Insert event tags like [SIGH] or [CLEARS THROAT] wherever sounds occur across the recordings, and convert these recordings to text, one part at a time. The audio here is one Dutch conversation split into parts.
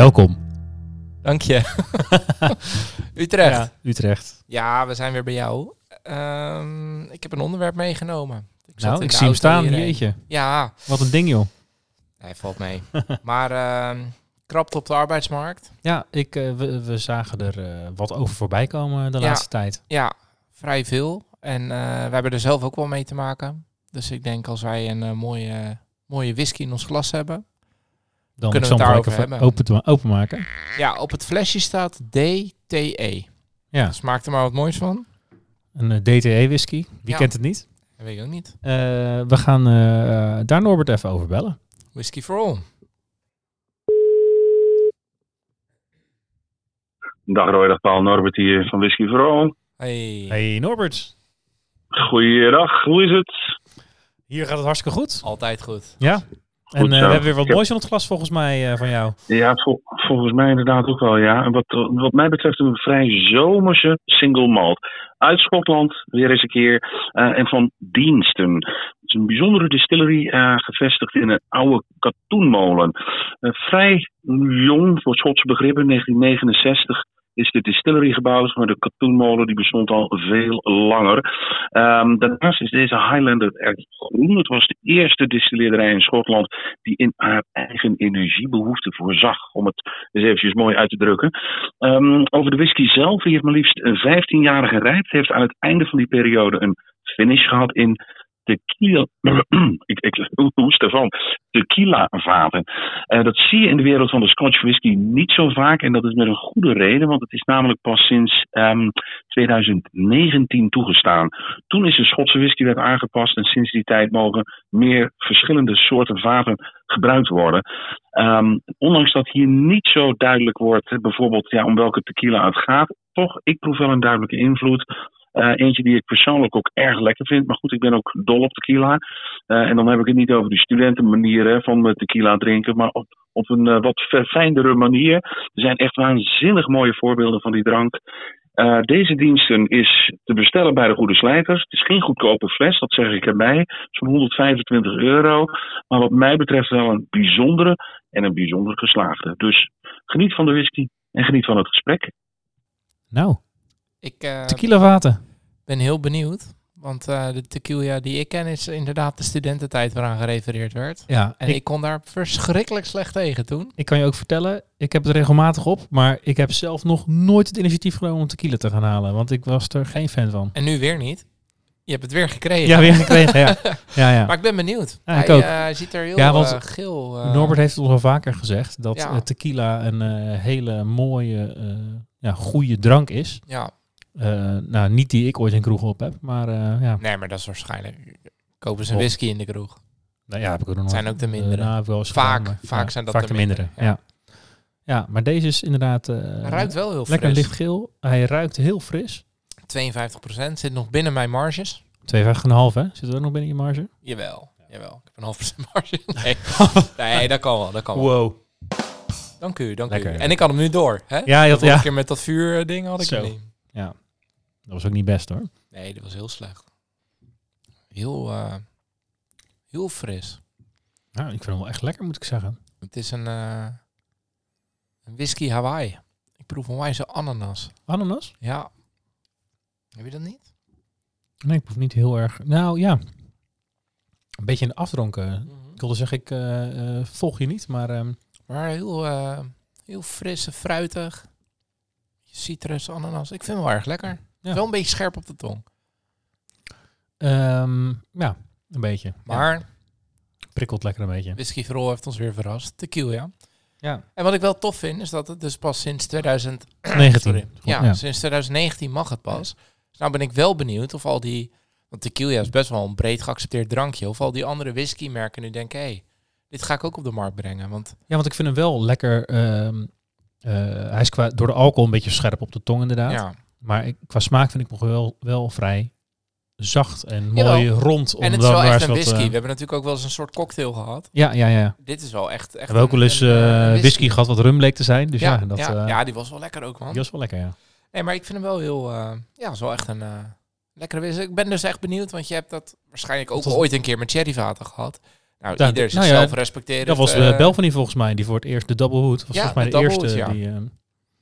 Welkom. Dank je. [LAUGHS] Utrecht. Ja, Utrecht. Ja, we zijn weer bij jou. Ehm, ik heb een onderwerp meegenomen. Ik Nou, ik zie hem staan. hierheen. Jeetje. Ja, Wat een ding joh. hij valt mee. [LAUGHS] maar ehm krapt op de arbeidsmarkt. Ja, ik, eh, we, we zagen er eh, wat over voorbij komen de Ja. laatste tijd. Ja, vrij veel. En eh, we hebben er zelf ook wel mee te maken. Dus ik denk als wij een mooie, mooie whisky in ons glas hebben. Dan Kunnen we ik het daarover hebben? open, openmaken. Ja, op het flesje staat DTE. Ja, Smaakt er maar wat moois van? een eh, DTE whisky. Wie Ja. kent het niet? Dat weet ik ook niet. Eh, we gaan eh, daar Norbert even over bellen. Whisky for all. Dag Roy, dag Paul Norbert hier van Whisky for All. Hey. Hey Norbert. Goeiedag, hoe is het? Hier gaat het hartstikke goed. Altijd goed. Ja. En Goed eh, we hebben weer wat moois in het glas volgens mij eh, van jou. Ja, vol- volgens mij inderdaad ook wel, ja. En wat, wat mij betreft een vrij zomerse single malt. Uit Schotland, weer eens een keer. eh, en van Diensten. Het is een bijzondere distillery, gevestigd in een oude katoenmolen. Vrij jong voor Schotse begrippen, 1969 is de distillery gebouwd, maar de katoenmolen die bestond al veel langer. Ehm, daarnaast is deze Highlander erg groen. Het was de eerste distilleerderij in Schotland die in haar eigen energiebehoefte voorzag, om het eens eventjes mooi uit te drukken. Ehm, over de whisky zelf, die heeft maar liefst een 15 jaar gerijpt, heeft aan het einde van die periode een finish gehad in tequila, [CLEARS THROAT] ik, ik ervan, tequila vaten. Eh, dat zie je in de wereld van de Scotch whisky niet zo vaak en dat is met een goede reden, want het is namelijk pas sinds ehm, 2019 toegestaan. Toen is de Schotse whiskywet aangepast en sinds die tijd mogen meer verschillende soorten vaten gebruikt worden. Ehm, ondanks dat hier niet zo duidelijk wordt, eh, bijvoorbeeld ja, om welke tequila het gaat, toch, ik proef wel een duidelijke invloed. Eh, eentje die ik persoonlijk ook erg lekker vind. Maar goed, ik ben ook dol op tequila. Eh, en dan heb ik het niet over de studentenmanier van tequila drinken, maar op, op een eh, wat verfijndere manier. Er zijn echt waanzinnig mooie voorbeelden van die drank. Deze diensten is te bestellen bij de Goede Slijters. Het is geen goedkope fles, dat zeg ik erbij. Zo'n 125 euro. Maar wat mij betreft wel een bijzondere en een bijzonder geslaagde. Dus geniet van de whisky en geniet van het gesprek. Nou, Ik eh, tequila vaten. ben heel benieuwd. Want eh, de tequila die ik ken is inderdaad de studententijd waaraan gerefereerd werd. Ja, En ik, ik, kon daar verschrikkelijk slecht tegen toen. ik kan je ook vertellen, ik heb het regelmatig op, maar ik heb zelf nog nooit het initiatief genomen om tequila te gaan halen, want ik was er geen fan van. En nu weer niet. Je hebt het weer gekregen. Ja, weer gekregen, ja. [LAUGHS] ja, ja. Maar ik ben benieuwd. Ja, ik hij ook. eh, ziet er heel Ja, want geel... Norbert heeft het ons al vaker gezegd dat tequila een hele mooie, ja, goede drank is. Ja, Eh, nou, niet die ik ooit in kroeg op heb, maar eh, ja. nee, maar dat is waarschijnlijk... Kopen ze een whisky in de kroeg. Nou ja, heb ik ook nog zijn ook de eh, mindere. nou, Vaak- gedaan, vaak ja, zijn dat vaak de de mindere. mindere, Ja. ja. Ja. maar deze is inderdaad Hij ruikt wel heel lekker fris. lichtgeel. Hij ruikt heel fris. 52% zit nog binnen mijn marges. 2,5 hè? Zit er ook nog binnen je marge? Jawel, jawel. Ik heb een half procent marge. [LAUGHS] Nee. [LAUGHS] nee, dat kan wel, dat kan wel. Wow. Dank u, dank Lekker. u. En ik had hem nu door. Hè? Ja, je had, ja. keer met dat vuur ding had ik Zo. hem niet. Dat was ook niet best hoor. Nee, dat was heel slecht. Heel, eh, heel fris. Nou, ik vind hem wel echt lekker, moet ik zeggen. Het is een, eh, een whisky Hawaii. Ik proef een wijze ananas. Ananas? Ja. Heb je dat niet? Nee, ik proef niet heel erg. Nou ja. Een beetje in de afdronken. Ik wilde zeggen, ik eh, volg je niet, maar ehm, Maar heel, heel fris en fruitig. Citrus, ananas. Ik vind hem wel erg lekker. Ja. Wel een beetje scherp op de tong. ehm, ja, een beetje. Ja, Maar prikkelt lekker een beetje. Whisky Verrol heeft ons weer verrast. Tequila. Ja. En wat ik wel tof vind, is dat het dus pas sinds 2000... 19. [CLEARS THROAT] Sorry. Ja, Ja. sinds 2019 mag het pas. Dus nou ben ik wel benieuwd of al die... Want tequila is best wel een breed geaccepteerd drankje. Of al die andere whiskymerken nu denken... Hé, dit ga ik ook op de markt brengen. Want Ja, want ik vind hem wel lekker. ehm, eh, hij is qua, door de alcohol een beetje scherp op de tong inderdaad. ja. Maar ik, qua smaak vind ik nog wel, wel vrij zacht en Jawel. mooi rond. En het is wel echt een wat, whisky. eh, We hebben natuurlijk ook wel eens een soort cocktail gehad. ja, ja, ja. Dit is wel echt... echt We hebben ook wel eens een- een, eh, eh, whisky. gehad wat rum bleek te zijn. Dus ja, ja, dat ja, eh, ja, die was wel lekker ook, man. die was wel lekker, ja. Nee, maar ik vind hem wel heel... eh, ja, is wel echt een eh, lekkere whisky. Ik ben dus echt benieuwd, want je hebt dat waarschijnlijk ook ooit een keer met cherryvaten gehad. Nou, Ja, ieder nou ja, zichzelf respecteren. Dat was eh, de Belvanie volgens mij, die voor het eerst de Double Hood. was Ja, volgens mij de eerste Hood, ja. die... eh,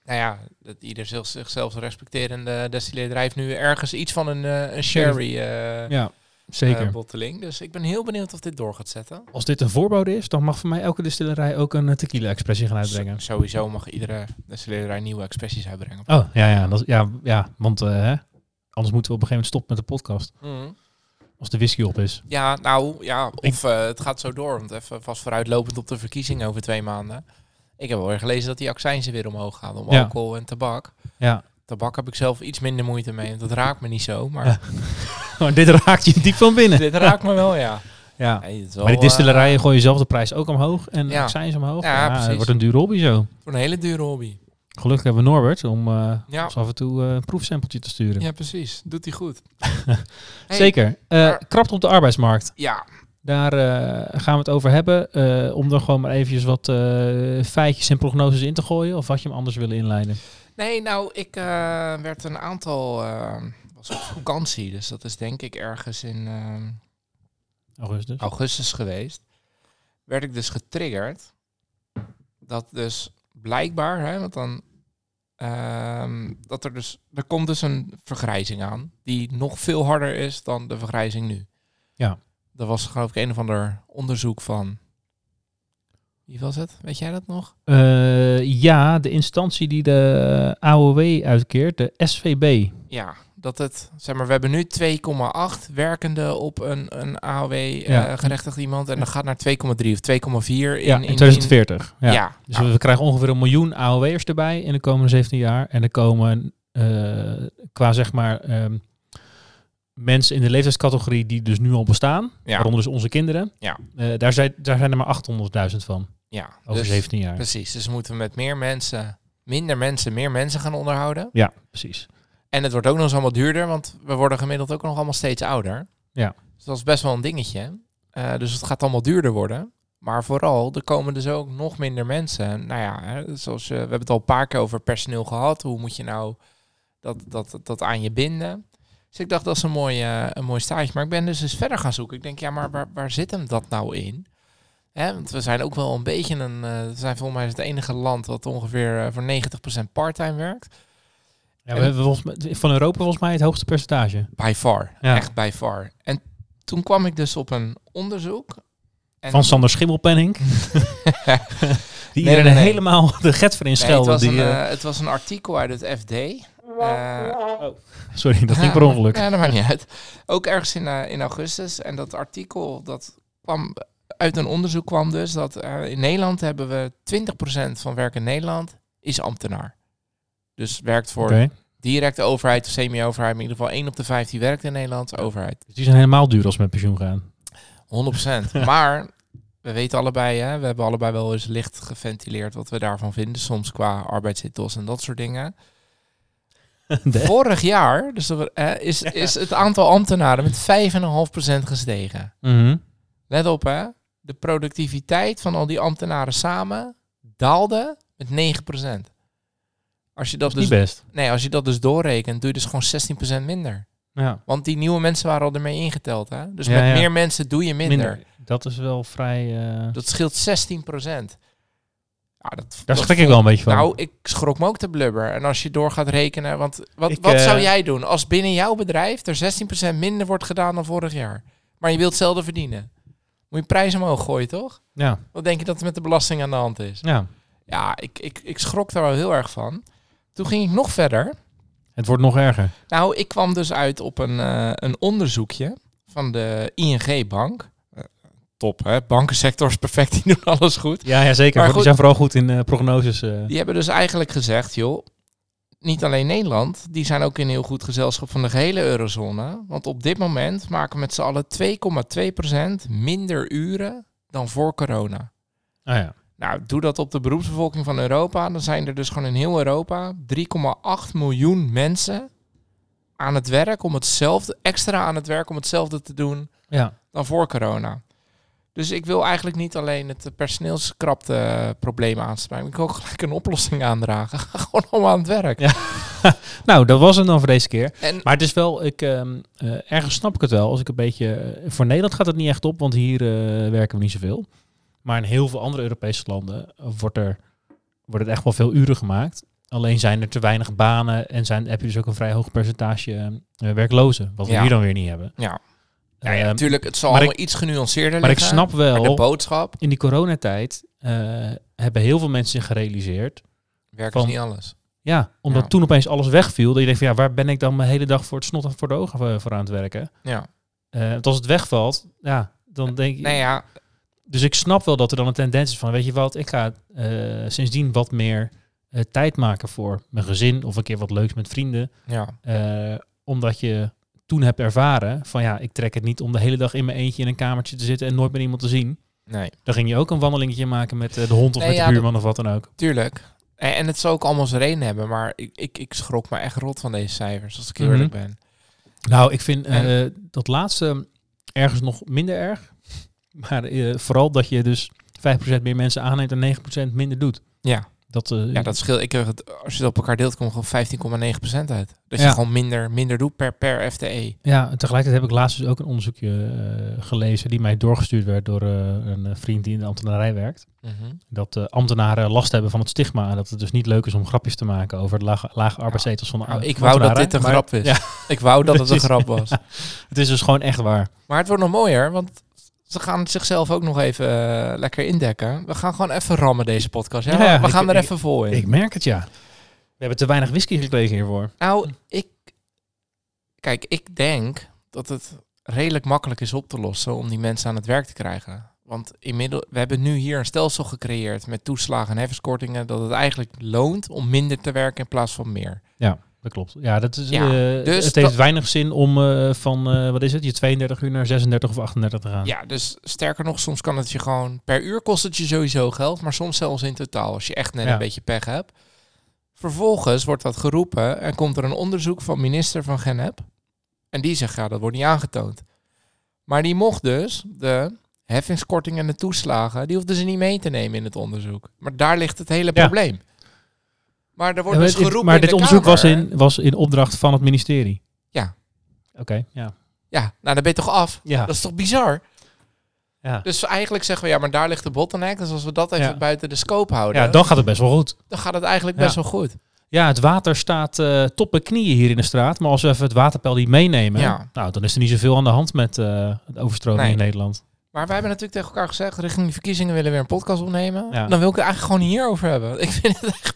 Nou ja, dat ieder zich- zichzelf respecterende destilleerder heeft nu ergens iets van een, eh, een sherry eh ja, zeker. eh, botteling. Dus ik ben heel benieuwd of dit door gaat zetten. Als dit een voorbode is, dan mag voor mij elke distillerij ook een eh, tequila-expressie gaan uitbrengen. Sowieso mag iedere destilleerder nieuwe expressies uitbrengen. Oh, ja, ja, dat, ja, ja want eh, hè, anders moeten we op een gegeven moment stoppen met de podcast. Mhm. Als de whisky op is. Ja, nou ja, of eh, het gaat zo door. Want even vast vooruitlopend op de verkiezingen over twee maanden. Ik heb alweer gelezen dat die accijnzen weer omhoog gaan om Ja. alcohol en tabak. Ja, Tabak heb ik zelf iets minder moeite mee, want dat raakt me niet zo. Maar Ja. [LAUGHS] maar dit raakt je diep van binnen. dit raakt me wel, ja. [LAUGHS] Ja. Wel, Maar die distillerijen eh, gooien zelf de prijs ook omhoog en Ja. accijns omhoog. Ja, Ja, precies. het wordt een dure hobby zo. voor een hele dure hobby. Gelukkig hebben we Norbert om eh, Ja. ons af en toe eh, een proefsampletje te sturen. Ja, precies. Doet hij goed. [LAUGHS] Zeker. Eh maar- krapt op de arbeidsmarkt. Ja, Daar gaan we het over hebben. om er gewoon maar eventjes wat feitjes en prognoses in te gooien. Of had je hem anders willen inleiden? Nee, nou, ik werd een aantal... was op vakantie, dus dat is denk ik ergens in eh, Augustus. augustus geweest. Werd ik dus getriggerd. Dat dus blijkbaar, hè, want dan... ehm, dat er dus... Er komt dus een vergrijzing aan. Die nog veel harder is dan de vergrijzing nu. Ja. Dat was geloof ik een of ander onderzoek van... Wie was het? Weet jij dat nog? Eh, ja, de instantie die de AOW uitkeert, de SVB. Ja, dat het, zeg maar, we hebben nu 2,8 werkende op een, een AOW Ja. eh iemand. En dan gaat naar 2,3 of 2,4 in, ja, in, in 2040. in- ja. ja. Dus nou, we, krijgen ongeveer een miljoen AOW'ers erbij in de komende 17 jaar. En er komen eh, qua zeg maar ehm, mensen in de leeftijdscategorie die dus nu al bestaan, Ja. waaronder dus onze kinderen, Ja. eh, daar, zijn, daar zijn er maar 800.000 van ja, over dus- 17 jaar. Precies, dus moeten we met meer mensen, minder mensen, meer mensen gaan onderhouden. Ja, precies. En het wordt ook nog eens allemaal duurder, want we worden gemiddeld ook nog allemaal steeds ouder. Ja. Dus dat is best wel een dingetje. Eh, dus het gaat allemaal duurder worden. Maar vooral, er komen dus ook nog minder mensen. Nou ja, hè, zoals, eh, we hebben het al een paar keer over personeel gehad. Hoe moet je nou dat, dat, dat aan je binden? Dus ik dacht, dat is een mooi, eh, een mooi stage. Maar ik ben dus eens verder gaan zoeken. Ik denk, ja, maar waar, waar zit hem dat nou in? Hè, want we zijn ook wel een beetje een... we zijn volgens mij het enige land wat ongeveer voor 90% parttime werkt. Ja, we hebben volgens mij, van Europa volgens mij het hoogste percentage. By far. Ja. Echt by far. En toen kwam ik dus op een onderzoek. En Van Sander Schimmelpenning. [LAUGHS] die Nee, iedereen nee, nee. helemaal de get voor het, was die, een, eh, eh, het was een artikel uit het FD. Eh, sorry, dat ging per ongeluk. Ja, dat maakt niet uit. Ook ergens in, in augustus. En dat artikel, dat kwam uit een onderzoek kwam dus dat in Nederland hebben we 20% van werk in Nederland is ambtenaar. Dus werkt voor directe overheid of semi-overheid. Maar in ieder geval 1 op de 15 werkt in Nederland, overheid. Dus die zijn helemaal duur als met pensioen gaan. 100%. [LAUGHS] maar we weten allebei, hè, we hebben allebei wel eens licht geventileerd wat we daarvan vinden. Soms qua arbeidsethos en dat soort dingen. [LAUGHS] De- Vorig jaar dus eh, is, [LAUGHS] is het aantal ambtenaren met 5,5% gestegen. Mhm. Let op hè, de productiviteit van al die ambtenaren samen daalde met 9%. Als je dat, dus, niet best. nee, als je dat dus doorrekent, doe je dus gewoon 16% minder. Ja. Want die nieuwe mensen waren al ermee ingeteld. Hè? Dus Ja, met ja. meer mensen doe je minder. Dat is wel vrij... eh, Dat scheelt 16 Ja, dat, daar dat schrik ik wel een beetje van. Nou, ik schrok me ook te blubber. En als je door gaat rekenen, want wat, Ik, wat eh, zou jij doen als binnen jouw bedrijf er 16% minder wordt gedaan dan vorig jaar? Maar je wilt hetzelfde verdienen. Moet je prijs omhoog gooien, toch? ja. Wat denk je dat er met de belasting aan de hand is? ja. Ja, ik, ik, ik schrok daar wel heel erg van. Toen ging ik nog verder. Het wordt nog erger. Nou, ik kwam dus uit op een, eh, een onderzoekje van de ING-bank. Eh, top, hè? Bankensector is perfect, [LAUGHS] die doen alles goed. Ja, ja zeker. Maar Die zijn vooral goed in eh, prognoses. Die hebben dus eigenlijk gezegd, joh, niet alleen Nederland, die zijn ook in heel goed gezelschap van de gehele eurozone. Want op dit moment maken met z'n allen 2,2% minder uren dan voor corona. Ah ja. Nou, doe dat op de beroepsbevolking van Europa. Dan zijn er dus gewoon in heel Europa 3,8 miljoen mensen aan het werk om hetzelfde, extra aan het werk om hetzelfde te doen Ja. dan voor corona. Dus ik wil eigenlijk niet alleen het personeelskrapte probleem aanspreken. Ik wil ook gelijk een oplossing aandragen. [LAUGHS] Gewoon allemaal aan het werk. Ja. [LAUGHS] Nou, dat was het dan voor deze keer. En Maar het is wel, ik, ehm, eh, ergens snap ik het wel. Als ik een beetje, eh, voor Nederland gaat het niet echt op, want hier eh, werken we niet zoveel. Maar in heel veel andere Europese landen wordt er, wordt het echt wel veel uren gemaakt. Alleen zijn er te weinig banen en zijn, heb je dus ook een vrij hoog percentage eh, werklozen. Wat we Ja. hier dan weer niet hebben. ja, ja, ja, natuurlijk, het zal maar allemaal iets genuanceerder maar ik liggen. snap Maar de wel, boodschap, in die coronatijd eh, hebben heel veel mensen zich gerealiseerd. werk Van- is niet alles. Ja, omdat Ja. toen opeens alles wegviel. Dat je denkt van ja, waar ben ik dan mijn hele dag voor het snot voor de ogen eh, voor aan het werken? Ja. Eh, want als het wegvalt, ja, dan denk je... Nee, ja, Dus ik snap wel dat er dan een tendens is van, weet je wat, ik ga eh, sindsdien wat meer eh, tijd maken voor mijn gezin of een keer wat leuks met vrienden. ja. Eh, omdat je toen hebt ervaren van ja, ik trek het niet om de hele dag in mijn eentje in een kamertje te zitten en nooit meer iemand te zien. Nee, Dan ging je ook een wandelingetje maken met de hond of Nee, met ja, de buurman of wat dan ook. tuurlijk. En, en het zal ook allemaal zijn reden hebben, maar ik, ik, ik schrok me echt rot van deze cijfers, als ik Mhm. eerlijk ben. Nou, ik vind En- dat laatste ergens nog minder erg. Maar eh, vooral dat je dus 5% meer mensen aanneemt en 9% minder doet. Ja, Dat, eh, ja dat scheelt. Ik, het, als je het op elkaar deelt, komt gewoon 15,9% uit. Dat Ja. je gewoon minder, minder doet per, per. FTE. Ja, en tegelijkertijd heb ik laatst dus ook een onderzoekje eh, gelezen die mij doorgestuurd werd door een vriend die in de ambtenarij werkt. Mhm. Dat ambtenaren last hebben van het stigma en dat het dus niet leuk is om grapjes te maken over de lage, lage arbeidsetels van de Nou, ik wou dat dit een Maar- grap is. Ja, Ik wou dat het een [LAUGHS] grap was. [LAUGHS] het is dus gewoon echt waar. Maar het wordt nog mooier, want ze gaan zichzelf ook nog even eh, lekker indekken. We gaan gewoon even rammen deze podcast. Ja, Ja, we ik- gaan er ik- even vol in. Ik merk het ja. We hebben te weinig whisky gekregen hiervoor. Nou, ik... Kijk, ik denk dat het redelijk makkelijk is op te lossen om die mensen aan het werk te krijgen. Want inmiddels, we hebben nu hier een stelsel gecreëerd met toeslagen en heffenskortingen dat het eigenlijk loont om minder te werken in plaats van meer. Dat klopt. Ja, dat is, Ja, eh, dus het heeft weinig zin om eh, van, eh, wat is het, je 32 uur naar 36 of 38 te gaan. Ja, dus sterker nog, soms kan het je gewoon per uur kost het je sowieso geld, maar soms zelfs in totaal als je echt net Ja. een beetje pech hebt. Vervolgens wordt dat geroepen en komt er een onderzoek van minister van Genep. En die zegt, ja, dat wordt niet aangetoond. Maar die mocht dus de heffingskorting en de toeslagen, die hoefden ze niet mee te nemen in het onderzoek. Maar daar ligt het hele Ja. probleem. Maar er wordt Ja, dus maar geroepen maar dit de onderzoek was in, was in opdracht van het ministerie. Ja. Oké, ja. Ja, nou dan ben je toch af? Ja. Dat is toch bizar? Ja. Dus eigenlijk zeggen we, ja, maar daar ligt de bottleneck. Dus als we dat even Ja. buiten de scope houden, ja, dan gaat het best wel goed. dan gaat het eigenlijk best wel goed. Ja, het water staat eh tot knieën hier in de straat. Maar als we even het waterpeil die meenemen, Ja. nou, dan is er niet zoveel aan de hand met eh de overstroming Nee. in Nederland. Maar wij hebben natuurlijk tegen elkaar gezegd, richting die verkiezingen willen we weer een podcast opnemen. Ja. Dan wil ik het eigenlijk gewoon hierover hebben. Ik vind het echt...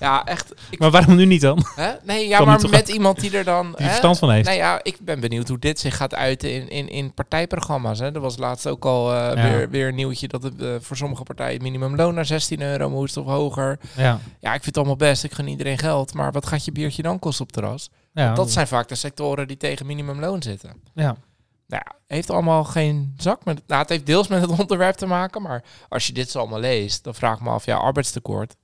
Ja, echt... Ik, Maar waarom nu niet dan? hè? Nee, ja, maar met iemand die er dan... Die hè? verstand van heeft. Nou ja, ik ben benieuwd hoe dit zich gaat uiten in, in, in partijprogramma's. Hè. Er was laatst ook al eh, Ja. weer, weer een nieuwtje dat het eh, voor sommige partijen het minimumloon naar 16 euro moest of hoger. Ja. Ja, ik vind het allemaal best. Ik gun iedereen geld. Maar wat gaat je biertje dan kosten op terras? Ja, Dat zijn vaak de sectoren die tegen minimumloon zitten. ja. Nou ja, heeft allemaal geen zak met... Nou, het heeft deels met het [LAUGHS] onderwerp te maken, maar als je dit zo allemaal leest, dan vraag ik me af, ja, arbeidstekort.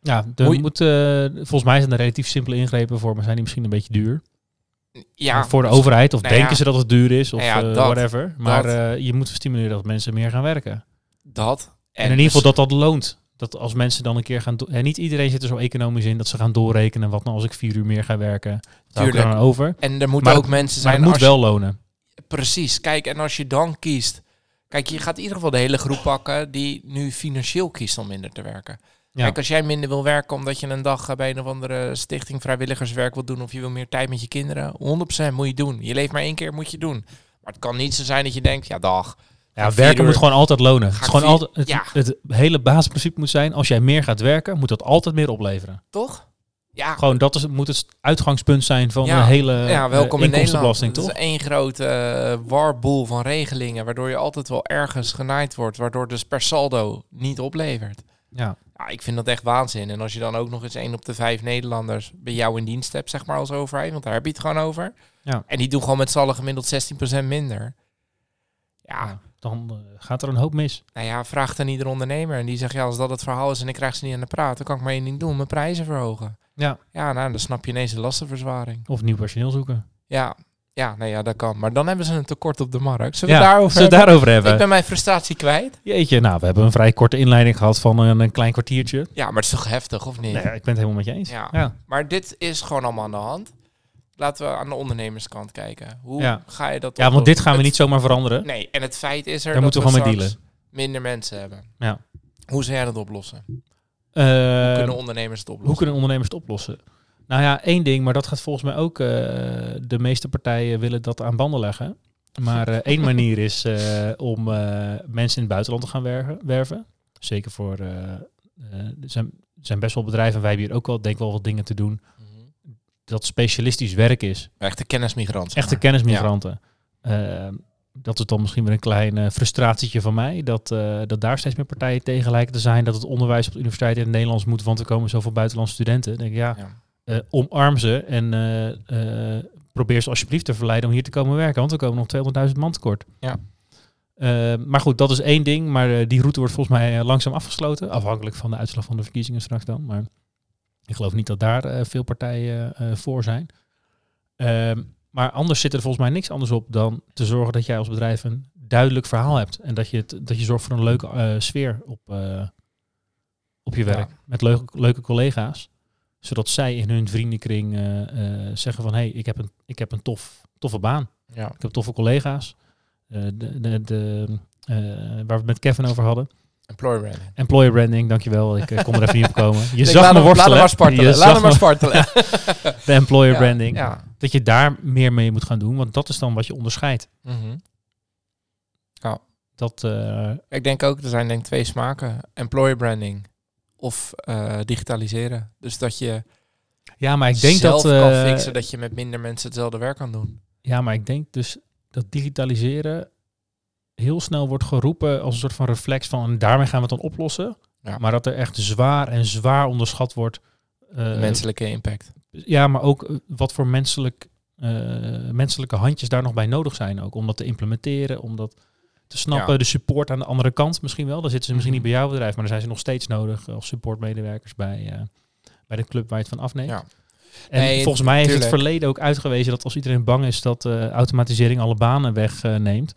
Ja, er Hoe je- moet, eh, volgens mij zijn er relatief simpele ingrepen voor, maar zijn die misschien een beetje duur. Ja, voor de dus- overheid, of nou denken ja. ze dat het duur is, of Nou ja, eh, dat- whatever. Maar dat. eh, je moet stimuleren dat mensen meer gaan werken. Dat. En, in ieder geval dat dat loont. Dat als mensen dan een keer gaan... En niet iedereen zit er zo economisch in dat ze gaan doorrekenen. Wat nou als ik vier uur meer ga werken? Daar dan over. En er moeten Maar ook mensen Maar zijn... het moet als wel lonen. Precies. Kijk, en als je dan kiest... Kijk, je gaat in ieder geval de hele groep pakken die nu financieel kiest om minder te werken. Ja. Kijk, als jij minder wil werken omdat je een dag bij een of andere stichting vrijwilligerswerk wil doen of je wil meer tijd met je kinderen, 100% moet je doen. Je leeft maar één keer, moet je doen. Maar het kan niet zo zijn dat je denkt, ja dag, Ja, werken uur- moet gewoon altijd lonen. Het, is gewoon altijd, het, ja. het hele basisprincipe moet zijn, als jij meer gaat werken, moet dat altijd meer opleveren. toch? Ja, Gewoon dat is, moet het uitgangspunt zijn van Ja. de hele ja, eh, welkom in Nederland. inkomstenbelasting, Het is toch? één grote eh, warboel van regelingen, waardoor je altijd wel ergens genaaid wordt, waardoor dus per saldo niet oplevert. Ja. Ja, ik vind dat echt waanzin. En als je dan ook nog eens één op de vijf Nederlanders bij jou in dienst hebt, zeg maar als overheid, want daar heb je het gewoon over. Ja. En die doen gewoon met z'n allen gemiddeld 16% minder. Ja. Dan eh, gaat er een hoop mis. Nou ja, vraag dan ieder ondernemer. En die zegt, ja, als dat het verhaal is en ik krijg ze niet aan de praat, dan kan ik maar één ding doen, mijn prijzen verhogen. Ja. Ja, nou, dan snap je ineens de lastenverzwaring. Of nieuw personeel zoeken. Ja, ja, nee, ja, dat kan. Maar dan hebben ze een tekort op de markt. Zullen Ja, we daarover zullen we hebben? daarover hebben? Ik ben mijn frustratie kwijt. Jeetje, nou, we hebben een vrij korte inleiding gehad van een, een klein kwartiertje. Ja, maar het is toch heftig, of niet? Nee, ik ben het helemaal met je eens. Ja. ja. Maar dit is gewoon allemaal aan de hand. Laten we aan de ondernemerskant kijken. Hoe Ja. ga je dat Ja, want dit gaan we Het- niet zomaar veranderen. Nee, en het feit is er Daar dat moeten we gewoon dealen. minder mensen hebben. Ja. Hoe zou jij dat oplossen? Eh, Hoe kunnen ondernemers het oplossen? hoe kunnen ondernemers het oplossen? Nou ja, één ding, maar dat gaat volgens mij ook... eh, de meeste partijen willen dat aan banden leggen. Maar eh, één [LAUGHS] manier is om mensen in het buitenland te gaan werven. werven. Zeker voor... er, zijn, zijn best wel bedrijven, en wij hebben hier ook wel, denk ik wel wat dingen te doen... Mhm. Dat specialistisch werk is. Echte kennismigrant. zeg Echte kennismigranten. Dat is dan misschien weer een klein eh, frustratietje van mij. Dat, eh, dat daar steeds meer partijen tegen lijken te zijn. Dat het onderwijs op de universiteit in het Nederlands moet. Want er komen zoveel buitenlandse studenten. Dan denk ik, ja, Ja. eh, omarm ze. En probeer ze alsjeblieft te verleiden om hier te komen werken. Want er komen nog 200.000 man tekort. Ja. Maar goed, dat is één ding. Maar die route wordt volgens mij langzaam afgesloten. Afhankelijk van de uitslag van de verkiezingen straks dan. Maar ik geloof niet dat daar eh, veel partijen eh, voor zijn. Ehm, maar anders zit er volgens mij niks anders op dan te zorgen dat jij als bedrijf een duidelijk verhaal hebt. En dat je, het, dat je zorgt voor een leuke eh, sfeer op, op je werk. Ja. Met leuke, leuke collega's. Zodat zij in hun vriendenkring zeggen van... hé, hey, ik heb een, ik heb een tof, toffe baan. Ja. Ik heb toffe collega's. De, de, de, waar we het met Kevin over hadden. Employer branding. Employer branding, dankjewel. Ik eh, kon er even niet op komen. Je [LAUGHS] Ik zag laat me hem- worstelen. Laat hem maar spartelen. Laat hem maar me- spartelen. [LAUGHS] [LAUGHS] De employer Ja, branding. Ja. Dat je daar meer mee moet gaan doen. Want dat is dan wat je onderscheidt. Mhm. Dat, eh, Ik denk ook, er zijn denk ik twee smaken. Employer branding of eh, digitaliseren. Dus dat je ja, maar ik denk zelf dat... kan fixen dat je met minder mensen hetzelfde werk kan doen. Ja, maar ik denk dus dat digitaliseren heel snel wordt geroepen als een soort van reflex van en daarmee gaan we het dan oplossen. Ja. Maar dat er echt zwaar en zwaar onderschat wordt. eh, menselijke impact. Ja, maar ook eh, wat voor menselijk, eh, menselijke handjes daar nog bij nodig zijn ook. Om dat te implementeren, om dat te snappen. Ja. De support aan de andere kant misschien wel. Daar zitten ze misschien Mhm. niet bij jouw bedrijf, maar daar zijn ze nog steeds nodig als supportmedewerkers bij, bij de club waar je het van afneemt. Ja. En Nee, volgens mij heeft het verleden ook uitgewezen dat als iedereen bang is dat automatisering alle banen wegneemt.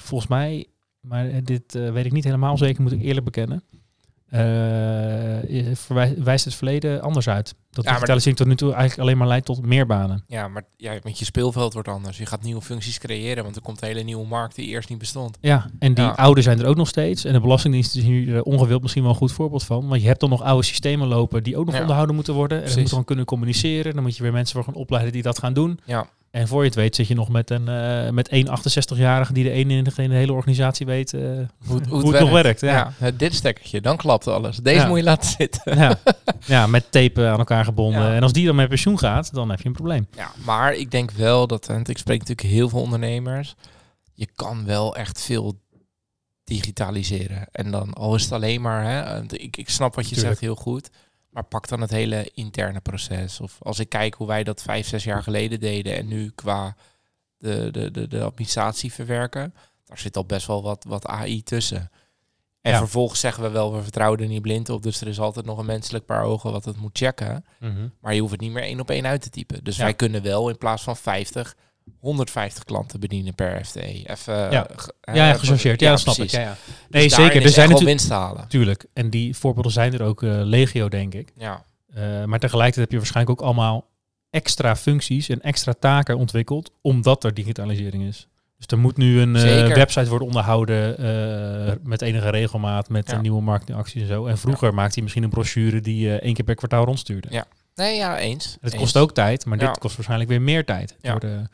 Volgens mij, maar eh, dit eh, weet ik niet helemaal zeker, moet ik eerlijk bekennen. eh, wijst het verleden anders uit. Dat maar digitalisering tot nu toe eigenlijk alleen maar leidt tot meer banen. Ja, maar ja, met je speelveld wordt anders. Je gaat nieuwe functies creëren, want er komt een hele nieuwe markt die eerst niet bestond. Ja, en die Ja. oude zijn er ook nog steeds. En de Belastingdienst is hier ongewild misschien wel een goed voorbeeld van. Want je hebt dan nog oude systemen lopen die ook nog Ja. onderhouden moeten worden. En Precies. dan moet dan kunnen communiceren. Dan moet je weer mensen voor gaan opleiden die dat gaan doen. Ja. En voor je het weet zit je nog met een eh, met één 68-jarige die de enige in de hele organisatie weet eh, hoe, hoe het, nog werkt. Ja. Ja, het dit stekkertje, dan klapt alles. Deze Ja. moet je laten zitten. Ja. ja, met tape aan elkaar gebonden. En als die dan met pensioen gaat, dan heb je een probleem. Ja, maar ik denk wel dat, en ik spreek natuurlijk heel veel ondernemers, je kan wel echt veel digitaliseren. En dan, al is het alleen maar, hè, ik, ik snap wat je Tuurlijk. zegt heel goed, maar pak dan het hele interne proces. Of als ik kijk hoe wij dat vijf, zes jaar geleden deden en nu qua de, de, de, de administratie verwerken, daar zit al best wel wat, wat AI tussen. En Ja. vervolgens zeggen we wel, we vertrouwen er niet blind op, dus er is altijd nog een menselijk paar ogen wat het moet checken. Maar je hoeft het niet meer één op één uit te typen. Dus Ja. wij kunnen wel in plaats van 50, 150 klanten bedienen per FTE. Even, Ja. Ja, eh, gechargeerd. Ja, dat snap ik. precies. Ja, ja. Dus Nee, zeker. Er zijn natuurlijk... winst te halen. Tuurlijk. En die voorbeelden zijn er ook eh, legio, denk ik. Ja. Eh, maar tegelijkertijd heb je waarschijnlijk ook allemaal extra functies en extra taken ontwikkeld, omdat er digitalisering is. Dus er moet nu een eh, website worden onderhouden eh, met enige regelmaat, met Ja. een nieuwe marketingacties en zo. En vroeger maakte hij misschien een brochure die je één keer per kwartaal rondstuurde. Ja. Nee, ja, eens. Het kost ook tijd, maar Ja. dit kost waarschijnlijk weer meer tijd. Ja. Door de, Ja.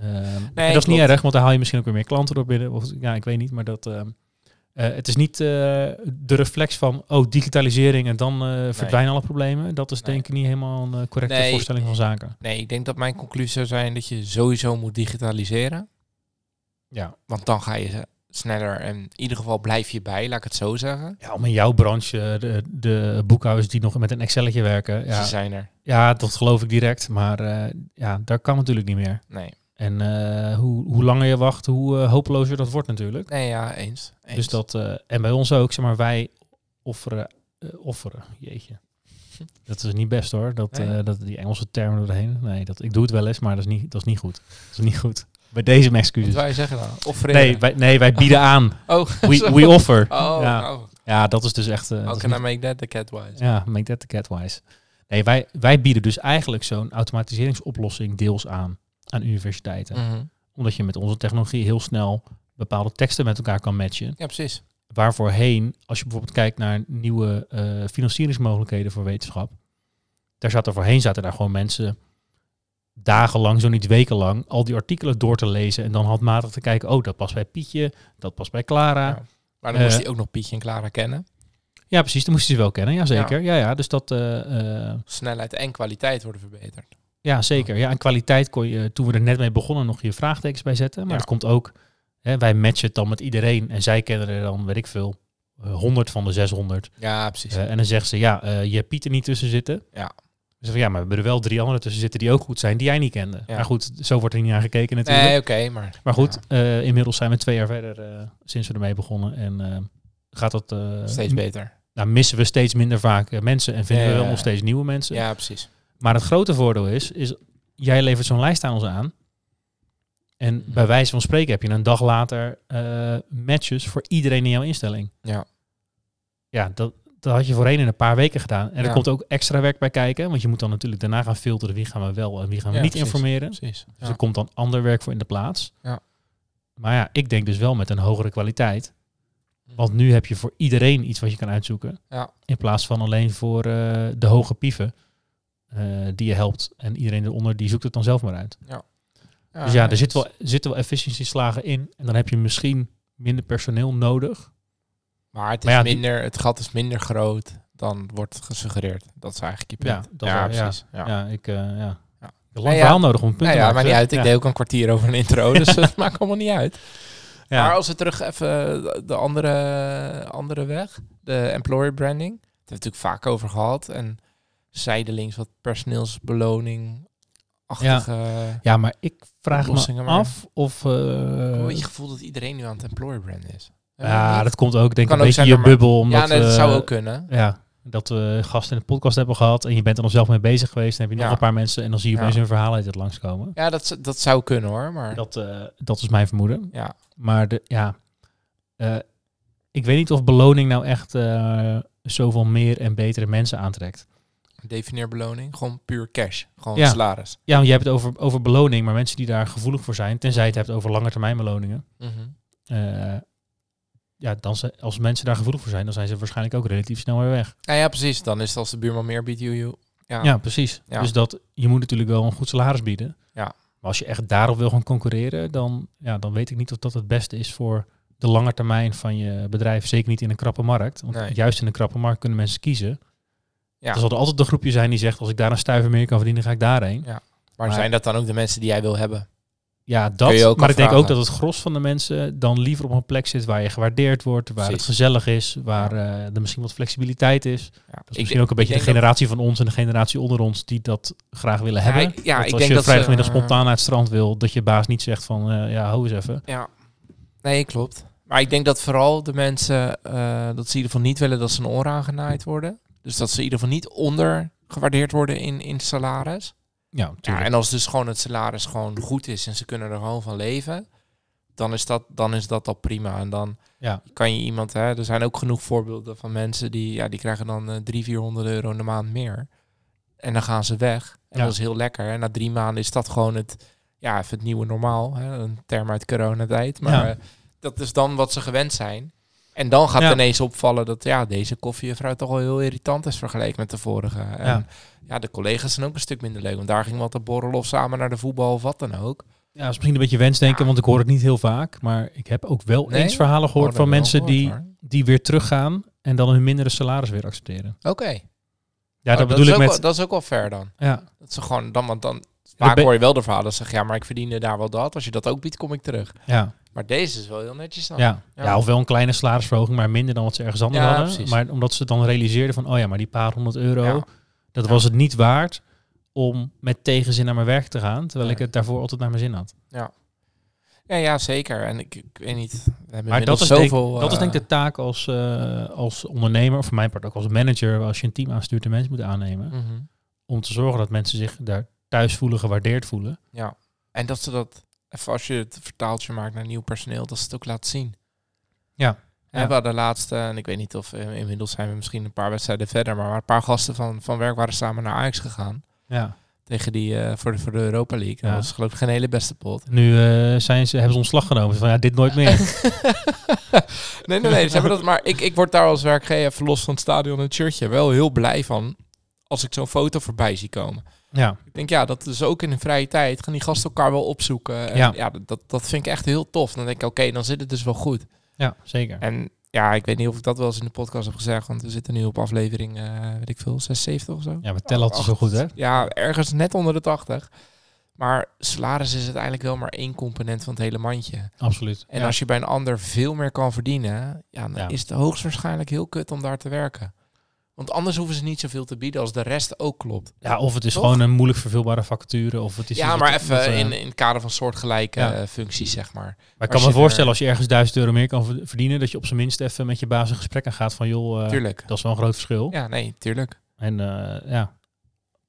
Nee, dat is niet klopt. erg, want dan haal je misschien ook weer meer klanten door binnen. Of, ja, ik weet niet, maar dat... ehm, eh, het is niet eh, de reflex van, oh, digitalisering en dan eh, verdwijnen alle problemen. Dat is Nee. denk ik niet helemaal een correcte Nee. voorstelling van zaken. Nee, ik denk dat mijn conclusie zou zijn dat je sowieso moet digitaliseren. Ja. Want dan ga je sneller en in ieder geval blijf je bij, laat ik het zo zeggen. ja, om in jouw branche, de, de boekhouders die nog met een Excelletje werken, ja, Ze zijn er. ja, dat geloof ik direct. Maar ja, daar kan natuurlijk niet meer. Nee. En eh, hoe, hoe langer je wacht, hoe eh, hopelozer dat wordt natuurlijk. Nee, ja, eens. eens. Dus dat, eh, en bij ons ook, zeg maar, wij offeren, offeren, jeetje. [LAUGHS] Dat is niet best hoor, dat, Nee. dat die Engelse termen doorheen. Nee, dat, ik doe het wel eens, maar dat is niet, dat is niet goed. Dat is niet goed. Bij deze mijn Wat excuses. wij zeggen dan? Of Nee wij, nee, wij bieden [LAUGHS] aan. Oh, We, we offer. Oh, ja. oh. ja, dat is dus echt... dat How is can I niet- make that the catwise? ja, make that the catwise. Nee, wij, wij bieden dus eigenlijk zo'n automatiseringsoplossing deels aan aan universiteiten. Mhm. Omdat je met onze technologie heel snel bepaalde teksten met elkaar kan matchen. Ja, precies. waarvoorheen, als je bijvoorbeeld kijkt naar nieuwe eh, financieringsmogelijkheden voor wetenschap, daar zaten voorheen zaten daar gewoon mensen dagenlang, zo niet wekenlang, al die artikelen door te lezen en dan handmatig te kijken, oh, dat past bij Pietje, dat past bij Clara. Ja. Ja, Maar dan moest Eh, hij ook nog Pietje en Clara kennen. precies, dan moest je ze wel kennen, ja zeker. Ja, ja, dus dat, eh, Snelheid en kwaliteit worden verbeterd. Ja zeker. Ja, en kwaliteit kon je, toen we er net mee begonnen, nog je vraagtekens bij zetten. Maar Ja. dat komt ook, hè, wij matchen het dan met iedereen en zij kennen er dan, weet ik veel, eh, 100 van de 600. Ja, precies. Eh, en dan zegt ze, ja, eh, je hebt Piet er niet tussen zitten. Ja. Dus van, ja, maar we hebben er wel drie anderen tussen zitten die ook goed zijn, die jij niet kende. Ja. Maar goed, zo wordt er niet naar gekeken natuurlijk. nee, oké, maar... maar goed, ja, eh, inmiddels zijn we twee jaar verder eh, sinds we ermee begonnen. En eh, gaat dat... eh, steeds beter. Nou, missen we steeds minder vaak eh, mensen en vinden Ja, we wel nog steeds nieuwe mensen. Ja, precies. Maar het grote voordeel is, is jij levert zo'n lijst aan ons aan. En bij wijze van spreken heb je een dag later eh, matches voor iedereen in jouw instelling. Ja. Ja, dat, dat had je voorheen in een paar weken gedaan. En er komt ook extra werk bij kijken. Want je moet dan natuurlijk daarna gaan filteren wie gaan we wel en wie gaan we Ja, niet precies. informeren. Precies. Dus er komt dan ander werk voor in de plaats. Ja. Maar ja, ik denk dus wel met een hogere kwaliteit. Want nu heb je voor iedereen iets wat je kan uitzoeken. Ja. In plaats van alleen voor eh, de hoge pieven eh, die je helpt. En iedereen eronder die zoekt het dan zelf maar uit. dus ja, er zit wel, zitten wel efficiëntieslagen in. En dan heb je misschien minder personeel nodig. Maar het, is Maar ja, die- minder, het gat is minder groot dan wordt gesuggereerd. Dat is eigenlijk je Ja, punt. dat is wel- ja. precies. Ja. Ja, ik... eh ja. Ja. Een lang ja. verhaal nodig om een punt ja, maar niet uit. Ik Ja. deed ook een kwartier over een intro, dus [LAUGHS] het maakt allemaal niet uit. Ja. Maar als we terug even de andere, andere weg, de employer branding. Daar hebben we het natuurlijk vaak over gehad. En zijdelings wat personeelsbeloning-achtige... Ja, maar ik vraag me af of... Ik heb een beetje gevoel dat iedereen nu aan het employer brand is. ja, dat komt ook denk ik een beetje zijn je maar- bubbel. Omdat, ja, nee, dat zou ook kunnen. Ja, dat we gasten in de podcast hebben gehad en je bent er nog zelf mee bezig geweest. Dan heb je nog Ja. een paar mensen en dan zie je Ja. opeens hun verhaal uit het langskomen. Ja, dat, dat zou kunnen hoor. Maar Dat, eh, dat is mijn vermoeden. ja, Maar de, ja, eh, ik weet niet of beloning nou echt eh, zoveel meer en betere mensen aantrekt. Defineer beloning. Gewoon puur cash. Gewoon Ja. salaris. Ja, want je hebt het over, over beloning, maar mensen die daar gevoelig voor zijn, tenzij je het hebt over langetermijn beloningen. Mhm. eh, ja, dan ze, als mensen daar gevoelig voor zijn, dan zijn ze waarschijnlijk ook relatief snel weer weg. Ja, ja, precies. Dan is het als de buurman meer biedt, you. Ja. Ja, precies. Ja. Dus dat, je moet natuurlijk wel een goed salaris bieden. Ja. Maar als je echt daarop wil gaan concurreren, dan, ja, dan weet ik niet of dat het beste is voor de lange termijn van je bedrijf. Zeker niet in een krappe markt. Want Nee. juist in een krappe markt kunnen mensen kiezen. Ja. Er zal er altijd een groepje zijn die zegt, als ik daar een stuiver meer kan verdienen, ga ik daarheen. maar, maar- zijn dat dan ook de mensen die jij wil hebben? Ja, dat. maar ik denk ook dat het gros van de mensen dan liever op een plek zit waar je gewaardeerd wordt, waar Precies. het gezellig is, waar eh, er misschien wat flexibiliteit is. Ja. Dat is misschien ook een beetje de generatie van ons en de generatie onder ons die dat graag willen Ja, hebben. ik- ja, dat ik als denk je dat vrijdagmiddag spontaan naar het strand wil, dat je baas niet zegt van eh, ja, hou eens even. Ja. Nee, klopt. Maar ik denk dat vooral de mensen, eh, dat ze in ieder geval niet willen dat ze een oor aangenaaid worden. Dus dat ze in ieder geval niet ondergewaardeerd worden in, in salaris. Ja, en als dus gewoon het salaris gewoon goed is en ze kunnen er gewoon van leven, dan is dat, dan is dat al prima. En dan Ja. kan je iemand, hè, er zijn ook genoeg voorbeelden van mensen die, ja, die krijgen dan eh 300, 400 euro in de maand meer. En dan gaan ze weg. En Ja. dat is heel lekker. En na drie maanden is dat gewoon het, ja, even het nieuwe normaal. Hè? Een term uit coronatijd. Maar Ja. eh, dat is dan wat ze gewend zijn. En dan gaat Ja. het ineens opvallen dat ja, deze koffiejuffrouw toch wel heel irritant is vergeleken met de vorige. En Ja. ja. de collega's zijn ook een stuk minder leuk. Want daar ging wat te borrelen of samen naar de voetbal of wat dan ook. ja, dat is misschien een beetje wensdenken, Ja. want ik hoor het niet heel vaak. Maar ik heb ook wel Nee? eens verhalen gehoord Oh, van dat mensen gehoord, die, hoor. die weer teruggaan en dan hun mindere salaris weer accepteren. Oké. Ja, Oh, dat bedoel is ik ook met... wel, dat is ook wel fair dan. ja, Dat ze gewoon dan, want dan dat vaak hoor je wel de verhalen dat ze zeggen, ja, maar ik verdiende daar wel dat. Als je dat ook biedt, kom ik terug. ja, Maar deze is wel heel netjes dan. ja. Ja. ja, of wel een kleine salarisverhoging, maar minder dan wat ze ergens anders Ja, hadden. precies. Maar omdat ze dan realiseerden van, oh ja, maar die paar honderd euro, Ja. dat Ja. was het niet waard om met tegenzin naar mijn werk te gaan, terwijl ik het daarvoor altijd naar mijn zin had. Ja, ja, zeker. En ik, ik weet niet, we hebben Maar dat is, denk, zoveel... dat is denk ik eh, de taak als, eh, als ondernemer, of voor mijn part ook als manager, als je een team aanstuurt en mensen moet aannemen, mhm. om te zorgen dat mensen zich daar thuis voelen, gewaardeerd voelen. Ja. En dat ze dat, even als je het vertaaltje maakt naar nieuw personeel, dat ze het ook laten zien. Ja. En we hadden laatst, eh, en ik weet niet of eh, inmiddels zijn we misschien een paar wedstrijden verder, maar een paar gasten van, van werk waren samen naar Ajax gegaan. Ja. Tegen die, eh, voor, de, voor de Europa League. Ja. Dat was geloof ik geen hele beste pot. Nu zijn ze, hebben ze ontslag genomen van ja, dit nooit meer. [LAUGHS] nee, nee, nee. Ze hebben dat, maar ik, ik word daar als werkgever los van het stadion en het shirtje wel heel blij van als ik zo'n foto voorbij zie komen. Ja, Ik denk, ja, dat is ook in een vrije tijd. Gaan die gasten elkaar wel opzoeken. En Ja. ja, dat- dat, vind ik echt heel tof. Dan denk ik, oké, dan zit het dus wel goed. ja, zeker. En ja, ik weet niet of ik dat wel eens in de podcast heb gezegd. Want we zitten nu op aflevering, eh weet ik veel, 76 of zo. Ja, we tellen altijd zo goed, hè? Ja, ergens net onder de 80. Maar salaris is uiteindelijk wel maar één component van het hele mandje. Absoluut. En ja. als je bij een ander veel meer kan verdienen, ja, dan Ja. is het hoogstwaarschijnlijk heel kut om daar te werken. Want anders hoeven ze niet zoveel te bieden als de rest ook klopt. ja, of het is Toch? gewoon een moeilijk vervulbare vacature, of het is ja, maar even eh, in, in het kader van soortgelijke Ja. eh, functies, zeg maar. Maar ik kan me voorstellen, er- als je ergens 1000 euro meer kan ver- verdienen, dat je op zijn minst even met je baas in gesprek aan gaat van, joh, eh, Tuurlijk. dat is wel een groot verschil. Ja, nee, tuurlijk. En ja,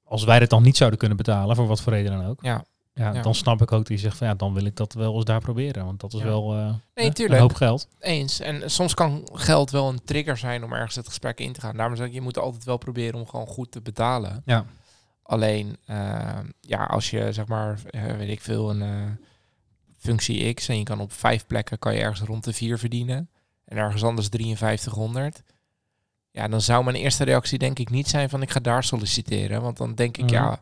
als wij dit dan niet zouden kunnen betalen, voor wat voor reden dan ook, Ja. Ja, Ja. dan snap ik ook dat je zegt van, ja, dan wil ik dat wel eens daar proberen, want dat is Ja. wel eh, Nee, hè, tuurlijk. een hoop geld. Eens. En soms kan geld wel een trigger zijn om ergens het gesprek in te gaan. Daarom zeg ik, je moet altijd wel proberen om gewoon goed te betalen. Ja. Alleen, eh, ja, als je zeg maar, eh, weet ik veel, een functie X en je kan op vijf plekken kan je ergens rond de vier verdienen en ergens anders 5300. Ja, dan zou mijn eerste reactie denk ik niet zijn van ik ga daar solliciteren. Want dan denk ik, Mhm. ja,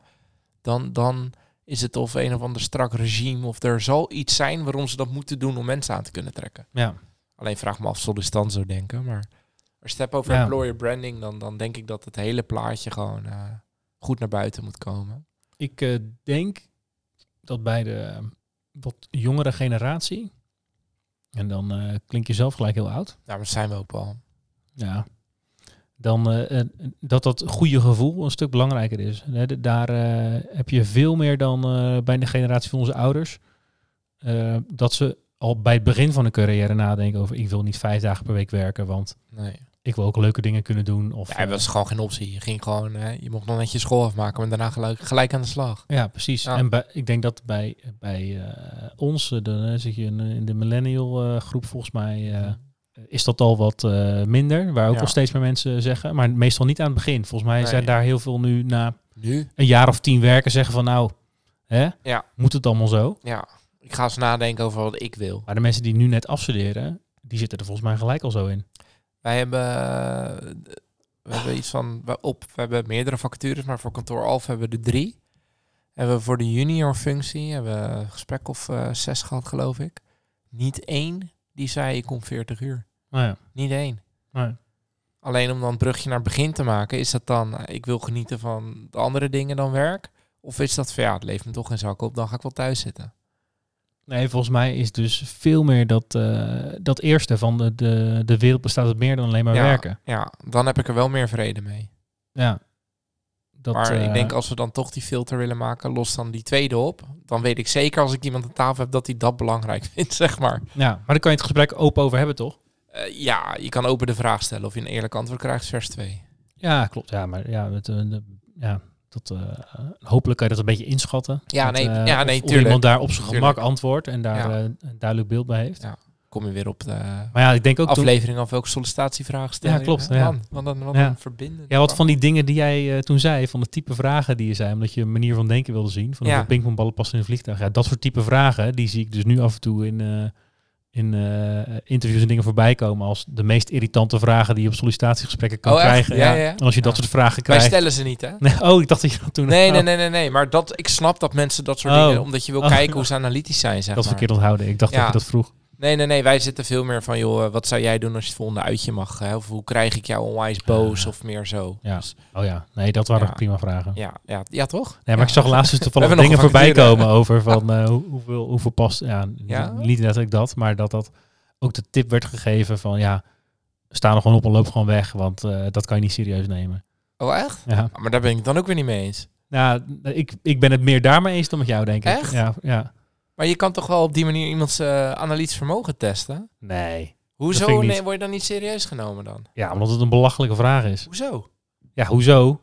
dan, dan is het of een of ander strak regime of er zal iets zijn waarom ze dat moeten doen om mensen aan te kunnen trekken. Ja, Alleen vraag me af of sollicitant zo denken. Maar als je het hebt over Ja. employer branding, dan, dan denk ik dat het hele plaatje gewoon eh, goed naar buiten moet komen. ik eh, denk dat bij de wat jongere generatie, en dan eh, klink je zelf gelijk heel oud, Nou, maar zijn we ook wel. Ja. Dan eh, eh, dat dat goede gevoel een stuk belangrijker is. Daar eh, heb je veel meer dan bij de generatie van onze ouders. dat ze al bij het begin van hun carrière nadenken over ik wil niet vijf dagen per week werken, want Nee. ik wil ook leuke dingen kunnen doen. Of, Ja, dat was gewoon geen optie. Je ging gewoon, je mocht nog net je school afmaken, maar daarna gelijk, gelijk aan de slag. ja, precies. Ja. En bij, ik denk dat bij, bij ons, dan zit je in, in de millennial groep volgens mij, is dat al wat eh, minder. Waar ook Ja. al steeds meer mensen zeggen, maar meestal niet aan het begin. Volgens mij Nee. zijn daar heel veel nu na Nu? een jaar of tien werken zeggen van nou, hè, Ja. moet het allemaal zo? Ja. Ik ga eens nadenken over wat ik wil. Maar de mensen die nu net afstuderen, die zitten er volgens mij gelijk al zo in. Wij hebben, eh, we hebben iets van, we, op, we hebben meerdere vacatures, maar voor kantoor Alf hebben we er drie. Hebben we voor de junior functie, hebben we een gesprek of eh, zes gehad geloof ik. Niet één die zei ik kom 40 uur. Nou ja, Niet één. nee. Alleen om dan het brugje naar het begin te maken, is dat dan, eh, ik wil genieten van de andere dingen dan werk? Of is dat van, ja, het leeft me toch geen zak op, dan ga ik wel thuis zitten. nee, volgens mij is dus veel meer dat, eh, dat eerste van de, de, de wereld bestaat uit meer dan alleen maar ja, werken. Ja, dan heb ik er wel meer vrede mee. Ja. Dat, maar eh, ik denk als we dan toch die filter willen maken, los dan die tweede op, dan weet ik zeker als ik iemand aan tafel heb dat hij dat belangrijk [LAUGHS] vindt, zeg maar. Ja, maar daar kan je het gesprek open over hebben, toch? Eh, ja, je kan open de vraag stellen of je een eerlijk antwoord krijgt, vers 2. Ja, klopt. Ja, maar ja, het, eh, de- ja dat, eh, hopelijk kan je dat een beetje inschatten. Ja, Dat, nee, ja, nee, of tuurlijk. iemand daar op zijn gemak Tuurlijk. antwoordt en daar Ja. een duidelijk beeld bij heeft. Ja. Kom je weer op de Maar ja, ik denk ook toen- aflevering of welke sollicitatievraag stellen. Ja, klopt, ja. Man, wat een, wat Ja. wat van die dingen die jij toen zei, van de type vragen die je zei, omdat je een manier van denken wilde zien, van Ja. pingpongballen passen in een vliegtuig. Ja, dat soort type vragen, die zie ik dus nu af en toe in, in eh, interviews en dingen voorbij komen als de meest irritante vragen die je op sollicitatiegesprekken kan Oh, krijgen. Ja, ja, ja. En als je dat soort vragen Wij krijgt. stellen ze niet, hè? Nee, oh, ik dacht dat je dat toen... Nee, oh, nee, nee, nee, nee. Maar dat, ik snap dat mensen dat soort Oh. dingen, omdat je wil Oh. kijken hoe ze analytisch zijn, zeg Dat maar. verkeerd onthouden. Ik dacht dat je dat vroeg. Nee, nee, nee. Wij zitten veel meer van, joh, eh, wat zou jij doen als je het volgende uitje mag? Hè? Of hoe krijg ik jou onwijs boos? Of meer zo. Ja. Dus, Oh ja, nee, dat waren Ja. prima vragen. ja, ja, ja, toch? Nee, maar ik zag laatst dus [LAUGHS] toevallig dingen nog voorbij komen over van [LAUGHS] eh, hoe- hoeveel, hoeveel past. Ja, Ja? niet- letterlijk dat, maar dat dat ook de tip werd gegeven van ja, sta er gewoon op en loop gewoon weg, want eh, dat kan je niet serieus nemen. Oh, echt? Ja, Maar daar ben ik dan ook weer niet mee eens. Nou, ik, ik ben het meer daarmee eens dan met jou, denk ik. Echt? Ja, ja. Maar je kan toch wel op die manier iemands eh, analytisch vermogen testen? Nee. Hoezo nee, word je dan niet serieus genomen dan? Ja, omdat het een belachelijke vraag is. Hoezo? Ja, hoezo?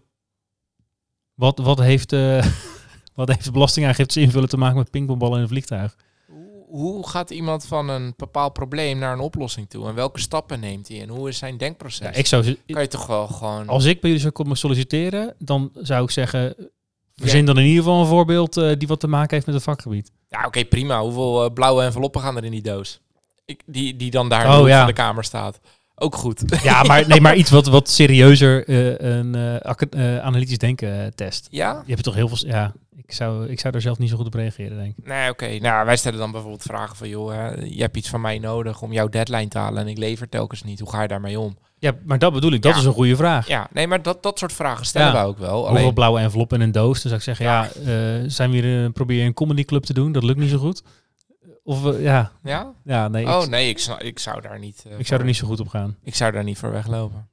Wat, wat, heeft, eh [LAUGHS] wat heeft belastingaangifte invullen te maken met pingpongballen in een vliegtuig? Hoe, gaat iemand van een bepaald probleem naar een oplossing toe? En welke stappen neemt hij? En hoe is zijn denkproces? Ja, ik zou, Kan je toch wel gewoon... als ik bij jullie zou komen solliciteren, dan zou ik zeggen... Verzin dan in ieder geval een voorbeeld eh, die wat te maken heeft met het vakgebied. Ja, oké, prima. Hoeveel eh, blauwe enveloppen gaan er in die doos? Ik, die, die dan daar in Oh, ja. van de kamer staat. Ook goed. [LAUGHS] Ja, maar, nee, maar iets wat, wat serieuzer eh, een analytisch denken test. ja? Je hebt toch heel veel... Ja, ik zou, ik zou er zelf niet zo goed op reageren, denk ik. Nee, oké. Nou, wij stellen dan bijvoorbeeld vragen van... joh, hè, je hebt iets van mij nodig om jouw deadline te halen... en ik lever telkens niet. Hoe ga je daarmee om? Ja, maar dat bedoel ik. Dat Ja. is een goede vraag. Ja, nee, maar dat, dat soort vragen stellen wij ook wel. Hoeveel Alleen, blauwe enveloppen in een doos? Dan zou ik zeggen, ja, eh, zijn we hier, eh, probeer een comedyclub te doen? Dat lukt niet zo goed. Of, eh, ja, ja? ja, nee, Oh, ik, nee, ik, zou- ik zou daar niet... ik voor- zou er niet zo goed op gaan. Ik zou daar niet voor weglopen.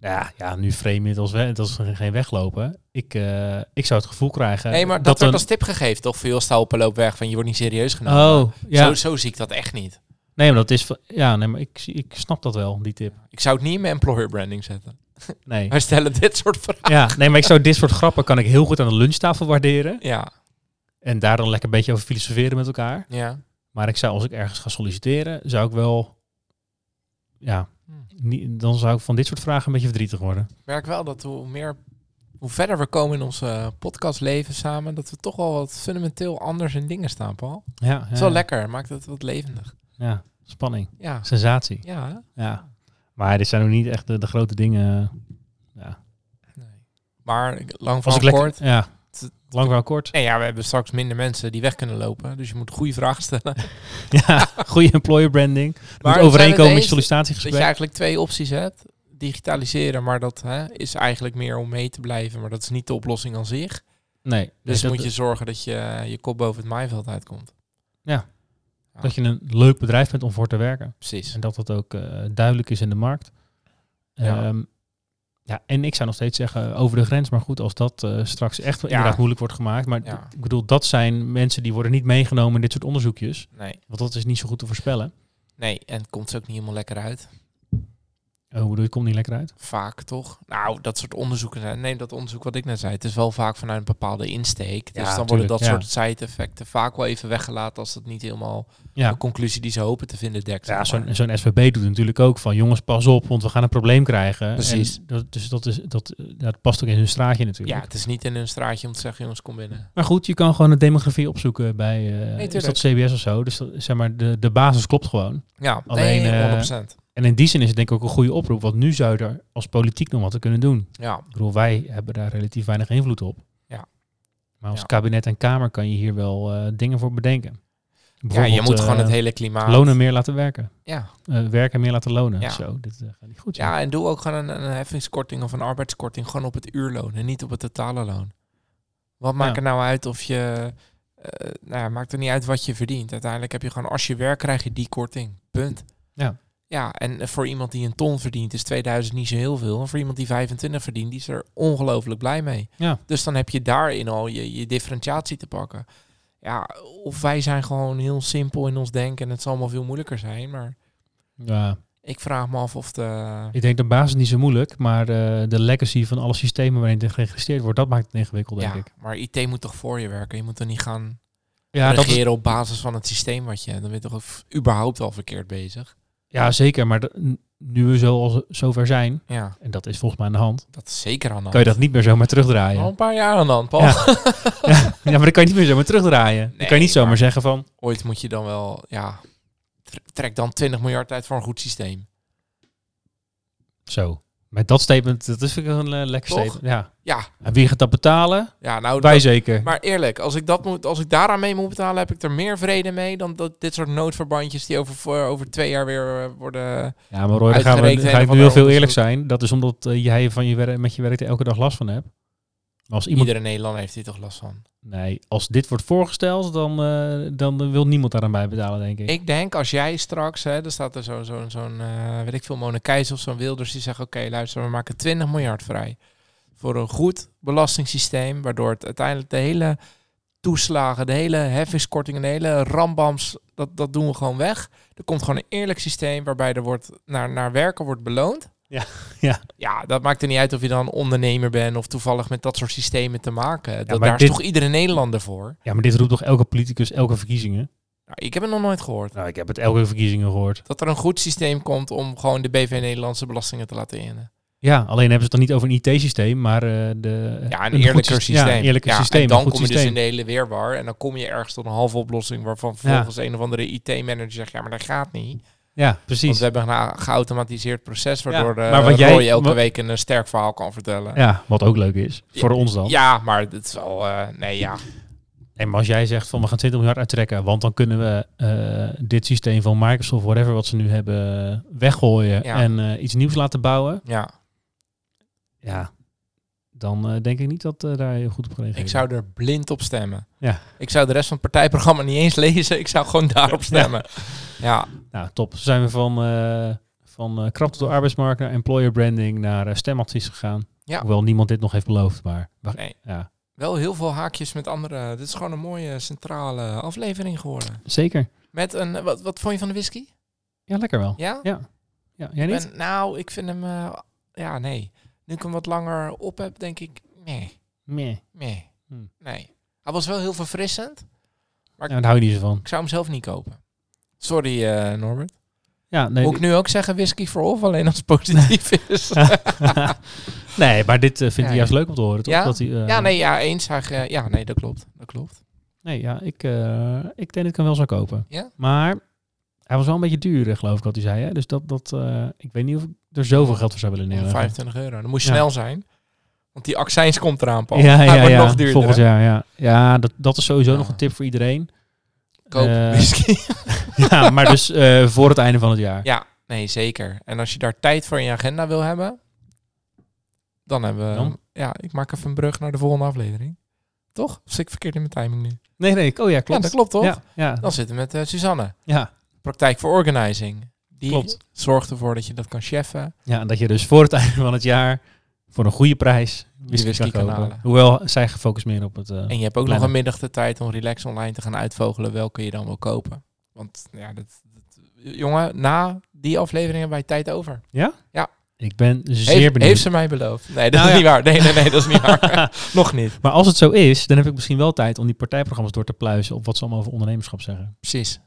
Ja, ja nu frame je het als, we, als geen weglopen. Ik, ik zou het gevoel krijgen Nee, maar dat, dat werd een... als tip gegeven, toch? Veel sta op en loop weg. Van je wordt niet serieus genomen. Oh, ja. Zo, zo zie ik dat echt niet. Nee, maar dat is... van- Ja, nee, maar ik, zie- ik snap dat wel, die tip. Ik zou het niet in mijn employer branding zetten. [LAUGHS] Nee. Wij stellen dit soort vragen. Ja, nee, maar ik zou dit soort grappen kan ik heel goed aan de lunchtafel waarderen. Ja, En daar dan lekker een beetje over filosoferen met elkaar. ja. Maar ik zou, als ik ergens ga solliciteren, zou ik wel... Ja, Hm. niet, dan zou ik van dit soort vragen een beetje verdrietig worden. Ik merk wel dat hoe meer, hoe verder we komen in ons eh, podcastleven samen, dat we toch wel wat fundamenteel anders in dingen staan, Paul. Ja, Dat is ja, wel lekker, maakt het wat levendig. Ja, spanning. Ja, Sensatie. ja. hè? Ja. Maar dit zijn nog niet echt de, de grote dingen. Ja. Nee. Maar lang van lekker... kort. Ja, lang wel kort. En ja, we hebben straks minder mensen die weg kunnen lopen, dus je moet goede vragen stellen. [LAUGHS] Ja, goede employer branding. Maar Moet overeenkomen met je Dat sollicitatiegesprek. je eigenlijk twee opties hebt. Digitaliseren, maar dat hè, is eigenlijk meer om mee te blijven, maar dat is niet de oplossing aan zich. Nee, Dus nee, moet je zorgen dat je je kop boven het maaiveld uitkomt. Dat je een leuk bedrijf bent om voor te werken. Precies. En dat dat ook eh, duidelijk is in de markt. Ja. Ja. ja, en ik zou nog steeds zeggen over de grens. Maar goed, als dat eh, straks echt inderdaad moeilijk wordt gemaakt. Maar Ja. ik bedoel, dat zijn mensen die worden niet meegenomen in dit soort onderzoekjes. Nee. Want dat is niet zo goed te voorspellen. Nee, en het komt ze ook niet helemaal lekker uit. Oh, hoe bedoel je, het komt niet lekker uit? Vaak toch? Nou, dat soort onderzoeken. Neem dat onderzoek wat ik net zei. Het is wel vaak vanuit een bepaalde insteek. Dus Ja, dan worden dat ja. soort side-effecten vaak wel even weggelaten als dat niet helemaal Ja, de conclusie die ze hopen te vinden dekt. Ja, zo'n zo'n SVB doet natuurlijk ook van jongens, pas op, want we gaan een probleem krijgen. Precies. En dat, dus dat, is, dat, dat past ook in hun straatje natuurlijk. ja, het is niet in een straatje om te zeggen, jongens, kom binnen. Maar goed, je kan gewoon een demografie opzoeken bij eh is tuurlijk. dat CBS of zo. Dus dat, zeg maar, de, de basis klopt gewoon. Ja, Alleen, nee, eh, 100%. En in die zin is het denk ik ook een goede oproep, want nu zou je er als politiek nog wat te kunnen doen. Ja, Ik bedoel, wij hebben daar relatief weinig invloed op. Ja. Maar als Ja. kabinet en Kamer kan je hier wel eh, dingen voor bedenken. Ja je moet gewoon eh, het hele klimaat... Lonen meer laten werken. Ja. Eh, werken meer laten lonen. Ja. Zo, dit eh, gaat niet goed. ja, en doe ook gewoon een, een heffingskorting of een arbeidskorting gewoon op het uurloon en niet op het totale loon. Wat maakt Ja. er nou uit of je... eh, nou ja, maakt er niet uit wat je verdient. Uiteindelijk heb je gewoon, als je werkt, krijg je die korting. Punt. Ja. Ja, en voor iemand die een ton verdient, is 2000 niet zo heel veel. En voor iemand die 25 verdient, die is er ongelooflijk blij mee. Ja. Dus dan heb je daarin al je, je differentiatie te pakken. Ja, of wij zijn gewoon heel simpel in ons denken en het zal allemaal veel moeilijker zijn. Maar Ja, ik vraag me af of de... ik denk de basis niet zo moeilijk, maar eh, de legacy van alle systemen waarin het geregistreerd wordt, dat maakt het ingewikkeld, denk Ja, ik. maar IT moet toch voor je werken? Je moet er niet gaan Ja, dat is, regeren op basis van het systeem wat je hebt. Dan ben je toch of- überhaupt al verkeerd bezig. Ja zeker, maar de- nu we zo al zover zijn, Ja, en dat is volgens mij aan de hand, dat is zeker aan de hand. kan je dat niet meer zomaar terugdraaien. Al een paar jaar aan de hand, Paul. Ja. [LAUGHS] ja, ja, maar dan kan je niet meer zomaar terugdraaien. dan Nee, kan je niet zomaar maar- zeggen van, Ooit moet je dan wel, ja, tre- trek dan 20 miljard uit voor een goed systeem. zo. Met dat statement, dat is vind ik een eh, lekker Toch? statement. Ja. Ja, En wie gaat dat betalen? ja nou, Wij dat- zeker. maar eerlijk, als ik, dat moet, als ik daaraan mee moet betalen, heb ik er meer vrede mee dan dat dit soort noodverbandjes die over, voor- over twee jaar weer eh, worden... Ja, maar Roy, dan gaan we, ga ik nu heel veel eerlijk zijn. Dat is omdat eh, jij van je werk, met je werk er elke dag last van hebt. Maar als iemand, Iedere Nederlander heeft hier toch last van. nee, als dit wordt voorgesteld, dan, eh, dan wil niemand daaraan bij betalen, denk ik. Ik denk als jij straks, hè, er staat er zo'n, zo'n, zo'n eh, weet ik veel, Mona Keizer of zo'n Wilders die zegt, oké, luister, we maken 20 miljard vrij. voor een goed belastingssysteem, waardoor het uiteindelijk de hele toeslagen, de hele heffingskortingen, de hele rambams, dat, dat doen we gewoon weg. Er komt gewoon een eerlijk systeem waarbij er wordt naar, naar werken wordt beloond. Ja, [LAUGHS] ja. Ja, dat maakt er niet uit of je dan ondernemer bent of toevallig met dat soort systemen te maken. Dat, maar daar dit- is toch iedere Nederlander voor? Ja, maar dit roept toch elke politicus, elke verkiezingen? Nou, ik heb het nog nooit gehoord. Nou, ik heb het elke verkiezingen gehoord. Dat er een goed systeem komt om gewoon de BV Nederlandse belastingen te laten innen. Ja, alleen hebben ze het dan niet over een IT-systeem, maar eh, de... Ja, een goed eerlijker syste- systeem. Ja, een eerlijker Ja, systeem, En dan een goed kom je dus systeem. in de hele weerwar. En dan kom je ergens tot een halve oplossing waarvan vervolgens een of andere IT-manager zegt, ja, maar dat gaat niet. Ja, Want precies. we hebben een geautomatiseerd proces waardoor Ja, de maar wat jij- Roy elke wat- week een eh, sterk verhaal kan vertellen. Ja, wat ook leuk is. Voor ons dan. Ja, maar het is wel... eh, nee, ja. Maar als jij zegt van we gaan 20 miljard uittrekken, want dan kunnen we eh, dit systeem van Microsoft, whatever wat ze nu hebben, weggooien Ja. en eh, iets nieuws laten bouwen. ja. Ja, dan eh, denk ik niet dat eh, daar heel goed op gereageerd Ik zou er blind op stemmen. Ja. Ik zou de rest van het partijprogramma niet eens lezen. Ik zou gewoon daarop stemmen. Ja, Nou, top. Zijn we van, eh van krapte door arbeidsmarkt naar employer branding naar stemadvies gegaan. Ja. Hoewel niemand dit nog heeft beloofd, maar wacht, nee. ja, Wel heel veel haakjes met andere. Dit is gewoon een mooie centrale aflevering geworden. zeker. Met een... Wat, wat vond je van de whisky? Ja, lekker wel. Ja? Ja, ja jij niet? Nou, ik vind hem... ja, nee. Nu ik hem wat langer op heb, denk ik... Nee, nee, Hm. nee. Hij was wel heel verfrissend. Ja, daar hou je niet zo van. Ik zou hem zelf niet kopen. Sorry, eh, Norbert. Ja, nee, Moet ik nu ook zeggen whisky voor of alleen als het positief [LAUGHS] is? [LAUGHS] nee, maar dit eh, vindt Ja, hij juist leuk om te horen, toch? Ja? Dat hij, eh, ja, nee, ja, eens. Hij, ja, nee, dat klopt. Dat klopt. Nee, ja, ik, ik denk dat ik hem wel zou kopen. Ja? Maar hij was wel een beetje duur, eh, geloof ik, wat hij zei. Hè? Dus dat, dat, eh, ik weet niet of ik er zoveel geld voor zou willen neerleggen. 25 euro. Dan moet je Ja. snel zijn. Want die accijns komt eraan, Paul. Ja, ja, [LAUGHS] ja. nog duurder. Volgend hè? jaar, ja. Ja, dat, dat is sowieso nog een tip voor iedereen. Koop whisky. [LAUGHS] [LAUGHS] ja, maar dus voor het einde van het jaar. Ja, nee, zeker. En als je daar tijd voor in je agenda wil hebben, dan hebben we... Dan? Ja, ik maak even een brug naar de volgende aflevering. Toch? Of zit ik verkeerd in mijn timing nu? Nee, nee. Oh ja, klopt. Ja, dat klopt toch? Ja, ja, Dan zitten we met eh, Suzanne. ja, Praktijk voor Organizing. Die Klopt. zorgt ervoor dat je dat kan cheffen. ja, en dat je dus voor het [LAUGHS] einde van het jaar voor een goede prijs whisky, whisky kan halen. Hoewel zij gefocust meer op het... eh, En je hebt ook nog een middag de tijd om relax online te gaan uitvogelen welke je dan wil kopen. Want ja, dat, dat- jongen, na die aflevering hebben wij tijd over. Ik ben zeer Heeft, benieuwd. heeft ze mij beloofd? Nee, dat Nou is ja. niet waar. Nee, nee, nee, dat is niet waar. [LAUGHS] nog niet. Maar als het zo is, dan heb ik misschien wel tijd om die partijprogramma's door te pluizen op wat ze allemaal over ondernemerschap zeggen. Precies.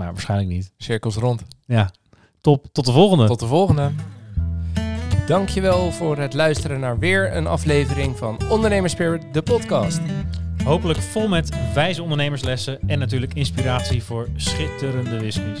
Maar waarschijnlijk niet. Cirkels rond. Ja, top. Tot de volgende. Tot de volgende. Dankjewel voor het luisteren naar weer een aflevering van Ondernemerspirit, de podcast. Hopelijk vol met wijze ondernemerslessen en natuurlijk inspiratie voor schitterende whiskies.